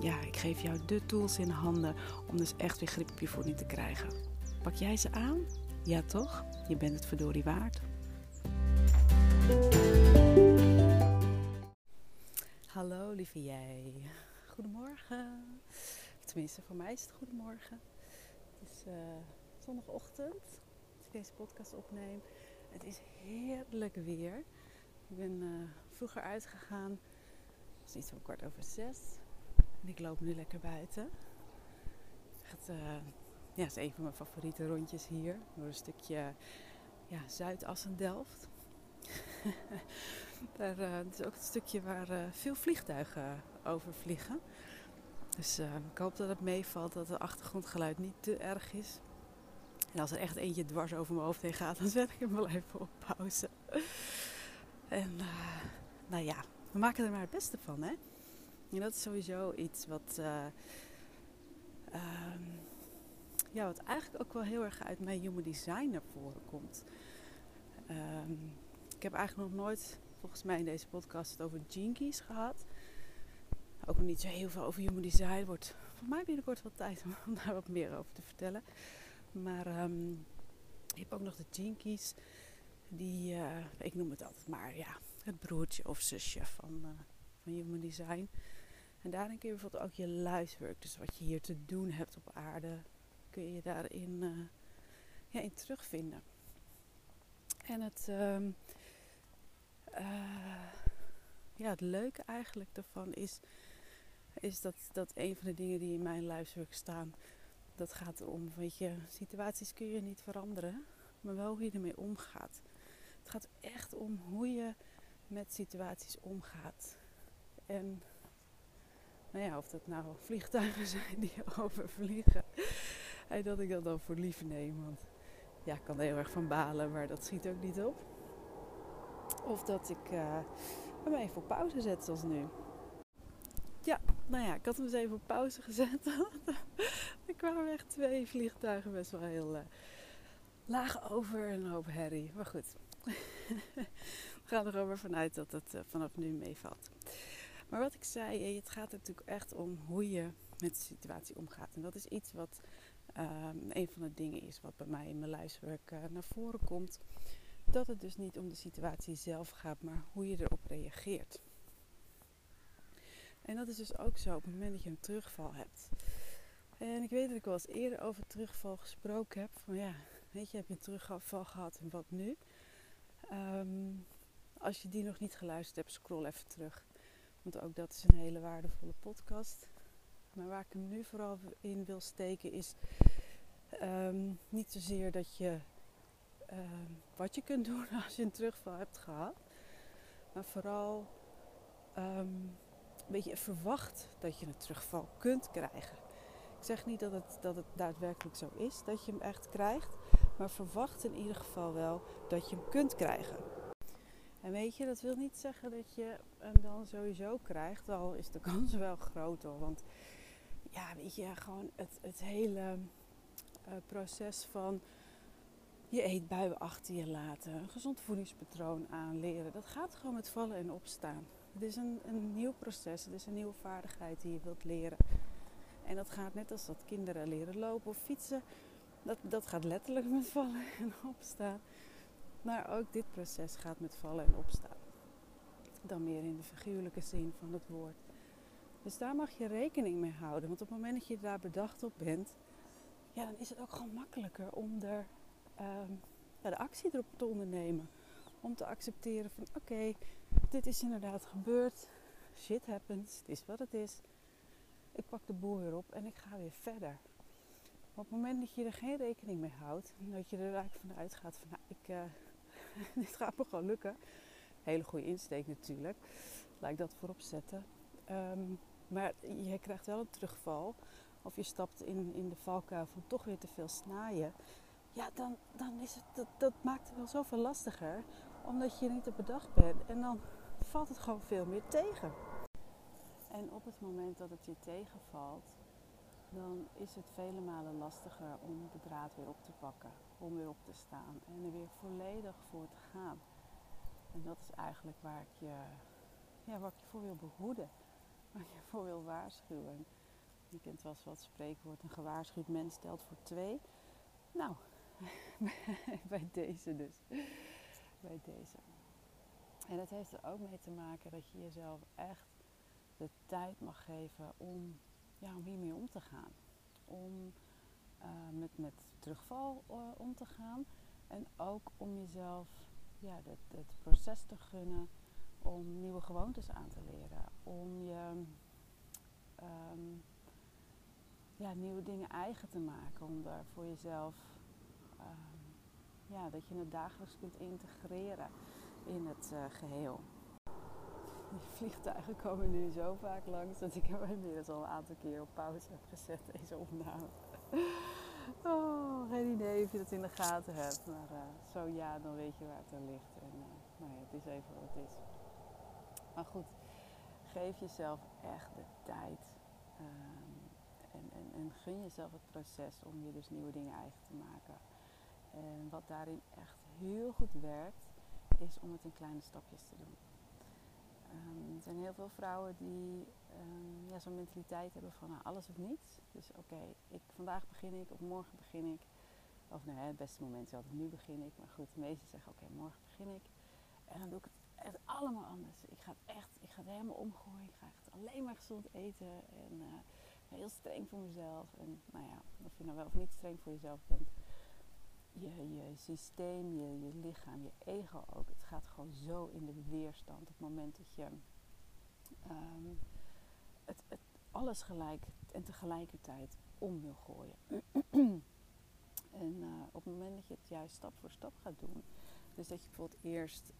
ja, ik geef jou de tools in handen om dus echt weer grip op je voeding te krijgen. Pak jij ze aan? Ja toch? Je bent het verdorie waard. Hallo lieve jij. Goedemorgen. Tenminste, voor mij is het goedemorgen. Het is uh, zondagochtend als ik deze podcast opneem. Het is heerlijk weer. Ik ben uh, vroeger uitgegaan. Het is iets van kwart over zes. En ik loop nu lekker buiten. Het uh, ja, is een van mijn favoriete rondjes hier. Door een stukje ja, Zuidassen-Delft. Daar, uh, het is ook het stukje waar uh, veel vliegtuigen over vliegen. Dus ik hoop dat het meevalt, dat het achtergrondgeluid niet te erg is. En als er echt eentje dwars over mijn hoofd heen gaat, dan zet ik hem wel even op pauze. En nou ja, we maken er maar het beste van, hè? En dat is sowieso iets wat, uh, um, ja, wat eigenlijk ook wel heel erg uit mijn human design naar voren komt. Um, ik heb eigenlijk nog nooit, volgens mij in deze podcast, het over Jinkies gehad. Ook nog niet zo heel veel over human design. Wordt voor mij binnenkort wat tijd om daar wat meer over te vertellen. Maar um, je hebt ook nog de Jinkies. Die, uh, ik noem het altijd maar, ja, het broertje of zusje van, uh, van Human Design. En daarin kun je bijvoorbeeld ook je lifework, dus wat je hier te doen hebt op aarde, kun je daarin uh, ja, in terugvinden. En het, uh, uh, ja, het leuke eigenlijk daarvan is, is dat, dat een van de dingen die in mijn lifework staan, dat gaat om, weet je, situaties kun je niet veranderen, maar wel hoe je ermee omgaat. Het gaat echt om hoe je met situaties omgaat. En nou ja, of dat nou vliegtuigen zijn die overvliegen. En dat ik dat dan voor lief neem. Want ja, ik kan er heel erg van balen, maar dat schiet ook niet op. Of dat ik uh, hem even op pauze zet, zoals nu. Ja, nou ja, ik had hem eens even op pauze gezet. er kwamen echt twee vliegtuigen best wel heel uh, laag over en een hoop herrie. Maar goed, we gaan er over vanuit dat het uh, vanaf nu meevalt. Maar wat ik zei, het gaat er natuurlijk echt om hoe je met de situatie omgaat. En dat is iets wat um, een van de dingen is wat bij mij in mijn luisterwerk uh, naar voren komt. Dat het dus niet om de situatie zelf gaat, maar hoe je erop reageert. En dat is dus ook zo op het moment dat je een terugval hebt. En ik weet dat ik wel eens eerder over terugval gesproken heb. Van ja, weet je, heb je een terugval gehad en wat nu? Um, als je die nog niet geluisterd hebt, scroll even terug. Want ook dat is een hele waardevolle podcast. Maar waar ik hem nu vooral in wil steken is um, niet zozeer dat je um, wat je kunt doen als je een terugval hebt gehad. Maar vooral um, een beetje verwacht dat je een terugval kunt krijgen. Ik zeg niet dat het, dat het daadwerkelijk zo is dat je hem echt krijgt. Maar verwacht in ieder geval wel dat je hem kunt krijgen. En weet je, dat wil niet zeggen dat je hem dan sowieso krijgt, al is de kans wel groter. Want ja, weet je, gewoon het, het hele uh, proces van je eetbuien achter je laten, een gezond voedingspatroon aanleren, dat gaat gewoon met vallen en opstaan. Het is een, een nieuw proces, het is een nieuwe vaardigheid die je wilt leren. En dat gaat net als dat kinderen leren lopen of fietsen. Dat, dat gaat letterlijk met vallen en opstaan. Maar ook dit proces gaat met vallen en opstaan. Dan meer in de figuurlijke zin van het woord. Dus daar mag je rekening mee houden. Want op het moment dat je daar bedacht op bent, ja, dan is het ook gewoon makkelijker om er, ja, de actie erop te ondernemen. Om te accepteren van oké, dit is inderdaad gebeurd. Shit happens, het is wat het is. Ik pak de boel weer op en ik ga weer verder. Maar op het moment dat je er geen rekening mee houdt, dat je er eigenlijk vanuit gaat van nou, ik, uh, dit gaat me gewoon lukken. Hele goede insteek natuurlijk. Laat ik dat voorop zetten. Um, maar je krijgt wel een terugval of je stapt in, in de valkuil van toch weer te veel snaaien, ja, dan, dan is het, dat, dat maakt het wel zoveel lastiger, omdat je niet op bedacht bent. En dan valt het gewoon veel meer tegen. En op het moment dat het je tegenvalt, dan is het vele malen lastiger om de draad weer op te pakken, om weer op te staan en er weer volledig voor te gaan. En dat is eigenlijk waar ik je, ja, waar je voor wil behoeden, waar ik je voor wil waarschuwen. Je kent wel eens wat spreekwoord, een gewaarschuwd mens stelt voor twee. Nou, bij deze dus. Bij deze. En dat heeft er ook mee te maken dat je jezelf echt de tijd mag geven om, ja, om hiermee om te gaan. Om uh, met, met terugval uh, om te gaan. En ook om jezelf ja, het, het, proces te gunnen om nieuwe gewoontes aan te leren. Om je um, ja, nieuwe dingen eigen te maken. Om daar voor jezelf um, ja, dat je het dagelijks kunt integreren in het uh, geheel. Die vliegtuigen komen nu zo vaak langs dat ik hem inmiddels al een aantal keer op pauze heb gezet, deze opname. Oh, geen idee of je dat in de gaten hebt. Maar uh, zo ja, dan weet je waar het aan ligt. En uh, nou ja, het is even wat het is. Maar goed, geef jezelf echt de tijd. Um, en, en, en gun jezelf het proces om je dus nieuwe dingen eigen te maken. En wat daarin echt heel goed werkt, is om het in kleine stapjes te doen. Um, er zijn heel veel vrouwen die um, ja, zo'n mentaliteit hebben van nou, alles of niets. Dus oké, okay, vandaag begin ik of morgen begin ik. Of nee, het beste moment is altijd nu begin ik. Maar goed, de meesten zeggen oké, morgen begin ik. En dan doe ik het echt allemaal anders. Ik ga echt, ik ga het helemaal omgooien. Ik ga echt alleen maar gezond eten. En uh, heel streng voor mezelf. En nou ja, of je nou wel of niet streng voor jezelf bent je, je systeem, je, je lichaam, je ego ook. Gaat gewoon zo in de weerstand op het moment dat je um, het, het, alles gelijk en tegelijkertijd om wil gooien. en uh, op het moment dat je het juist stap voor stap gaat doen, dus dat je bijvoorbeeld eerst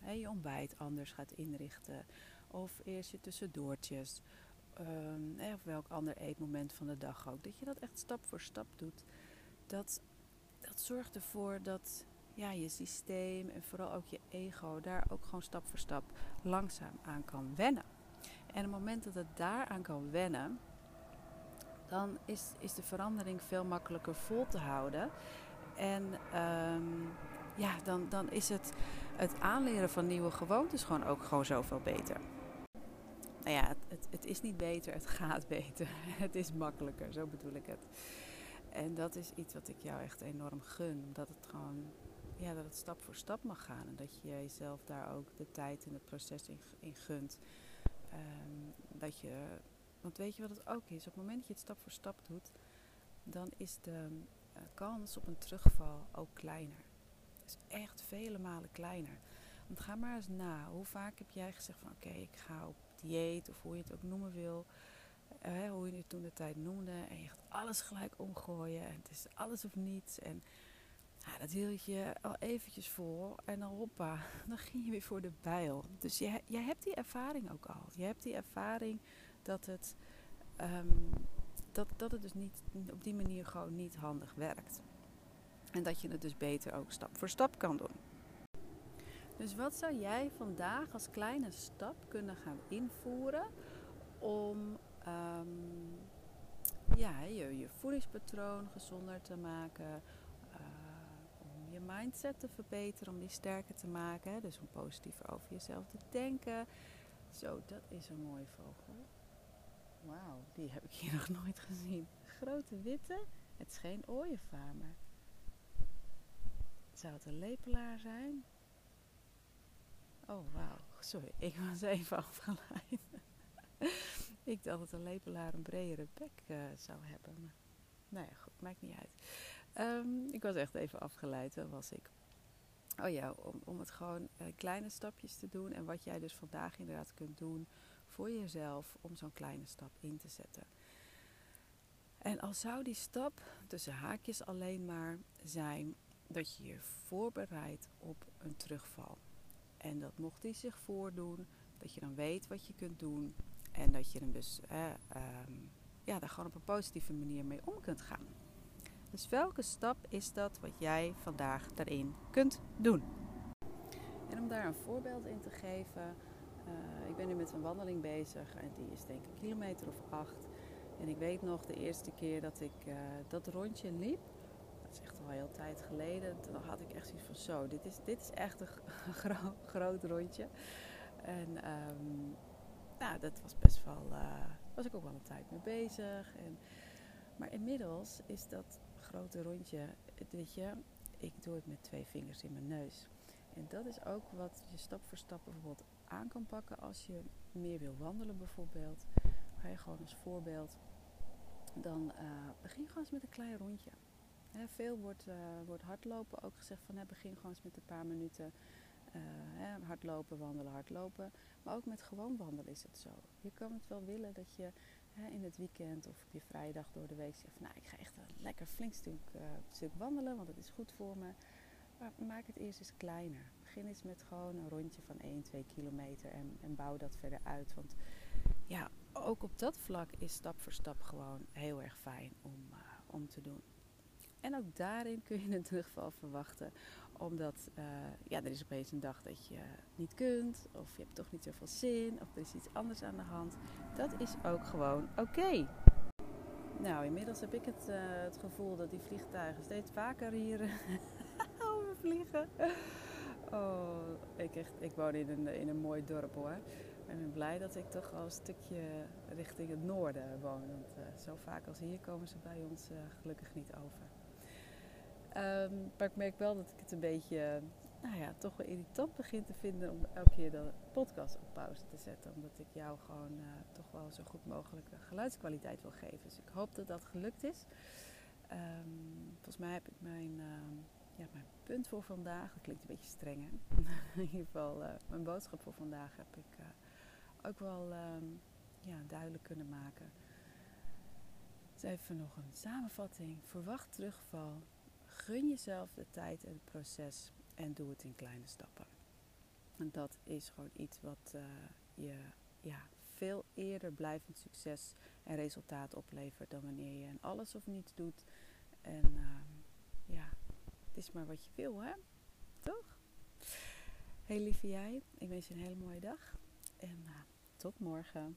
um, je ontbijt anders gaat inrichten, of eerst je tussendoortjes, um, of welk ander eetmoment van de dag ook, dat je dat echt stap voor stap doet. Dat dat zorgt ervoor dat ja, je systeem en vooral ook je ego daar ook gewoon stap voor stap langzaam aan kan wennen. En op het moment dat het daaraan kan wennen, dan is, is de verandering veel makkelijker vol te houden. En um, ja, dan, dan is het, het aanleren van nieuwe gewoontes gewoon ook gewoon zoveel beter. Nou ja, het, het, het is niet beter, het gaat beter. Het is makkelijker, zo bedoel ik het. En dat is iets wat ik jou echt enorm gun. Dat het gewoon, ja, dat het stap voor stap mag gaan. En dat je jezelf daar ook de tijd en het proces in, in gunt. Um, dat je, want weet je wat het ook is? Op het moment dat je het stap voor stap doet, dan is de uh, kans op een terugval ook kleiner. Is echt vele malen kleiner. Want ga maar eens na. Hoe vaak heb jij gezegd van oké, ik ga op dieet of hoe je het ook noemen wil uh, hoe je het toen de tijd noemde. En je gaat alles gelijk omgooien. En het is alles of niets. En dat hield je al eventjes voor. En dan hoppa, dan ging je weer voor de bijl. Dus jij, jij hebt die ervaring ook al. Je hebt die ervaring dat het, um, dat, dat het dus niet, op die manier gewoon niet handig werkt. En dat je het dus beter ook stap voor stap kan doen. Dus wat zou jij vandaag als kleine stap kunnen gaan invoeren om um, ja, je, je voedingspatroon gezonder te maken. Mindset te verbeteren, om die sterker te maken. Dus om positiever over jezelf te denken. Zo, dat is een mooie vogel. Wauw, die heb ik hier nog nooit gezien. Grote witte. Het is geen ooievaar, maar zou het een lepelaar zijn? Oh, wauw. Sorry, ik was even afgeleid. Ik dacht dat een lepelaar een bredere bek uh, zou hebben. Nou ja, goed, maakt niet uit. Um, ik was echt even afgeleid, dat was ik. Oh ja, om, om het gewoon uh, kleine stapjes te doen. En wat jij dus vandaag inderdaad kunt doen voor jezelf om zo'n kleine stap in te zetten. En al zou die stap tussen haakjes alleen maar zijn dat je je voorbereidt op een terugval. En dat mocht die zich voordoen, dat je dan weet wat je kunt doen en dat je hem dus, eh, um, ja, daar gewoon op een positieve manier mee om kunt gaan. Dus welke stap is dat wat jij vandaag daarin kunt doen? En om daar een voorbeeld in te geven, uh, ik ben nu met een wandeling bezig en die is denk ik een kilometer of acht. En ik weet nog de eerste keer dat ik uh, dat rondje liep, dat is echt al heel tijd geleden, dan had ik echt zoiets van zo, dit is, dit is echt een gro groot rondje. En um, nou, dat was best wel, uh, was ik ook wel een tijd mee bezig. En, maar inmiddels is dat grote rondje, weet je, ik doe het met twee vingers in mijn neus. En dat is ook wat je stap voor stap bijvoorbeeld aan kan pakken als je meer wil wandelen bijvoorbeeld. Je gewoon als voorbeeld. Dan uh, begin gewoon eens met een klein rondje. veel wordt, uh, wordt hardlopen ook gezegd van begin gewoon eens met een paar minuten uh, hardlopen, wandelen, hardlopen. Maar ook met gewoon wandelen is het zo. Je kan het wel willen dat je in het weekend of op je vrijdag door de week zegt: Nou, ik ga echt een lekker flink stuk, stuk wandelen, want dat is goed voor me. Maar maak het eerst eens kleiner. Begin eens met gewoon een rondje van 1, 2 kilometer en, en bouw dat verder uit. Want ja, ook op dat vlak is stap voor stap gewoon heel erg fijn om, uh, om te doen. En ook daarin kun je een terugval verwachten. Omdat uh, ja, er is opeens een dag dat je niet kunt. Of je hebt toch niet zoveel zin. Of er is iets anders aan de hand. Dat is ook gewoon oké. Nou, inmiddels heb ik het, uh, het gevoel dat die vliegtuigen steeds vaker hier overvliegen. Oh, ik, echt, ik woon in een, in een mooi dorp hoor. Ik ben blij dat ik toch al een stukje richting het noorden woon. Want uh, zo vaak als hier komen ze bij ons gelukkig niet over. Um, maar ik merk wel dat ik het een beetje, nou ja, toch wel irritant begin te vinden om elke keer de podcast op pauze te zetten. Omdat ik jou gewoon uh, toch wel zo goed mogelijke geluidskwaliteit wil geven. Dus ik hoop dat dat gelukt is. Um, volgens mij heb ik mijn ja, mijn punt voor vandaag, dat klinkt een beetje streng hè. In ieder geval, uh, mijn boodschap voor vandaag heb ik ook wel ja, duidelijk kunnen maken. Dus even nog een samenvatting. Verwacht terugval. Gun jezelf de tijd en het proces en doe het in kleine stappen. En dat is gewoon iets wat uh, je ja, veel eerder blijvend succes en resultaat oplevert dan wanneer je alles of niets doet. En ja, het is maar wat je wil, hè? Toch? Hey lieve jij, ik wens je een hele mooie dag. En uh, tot morgen.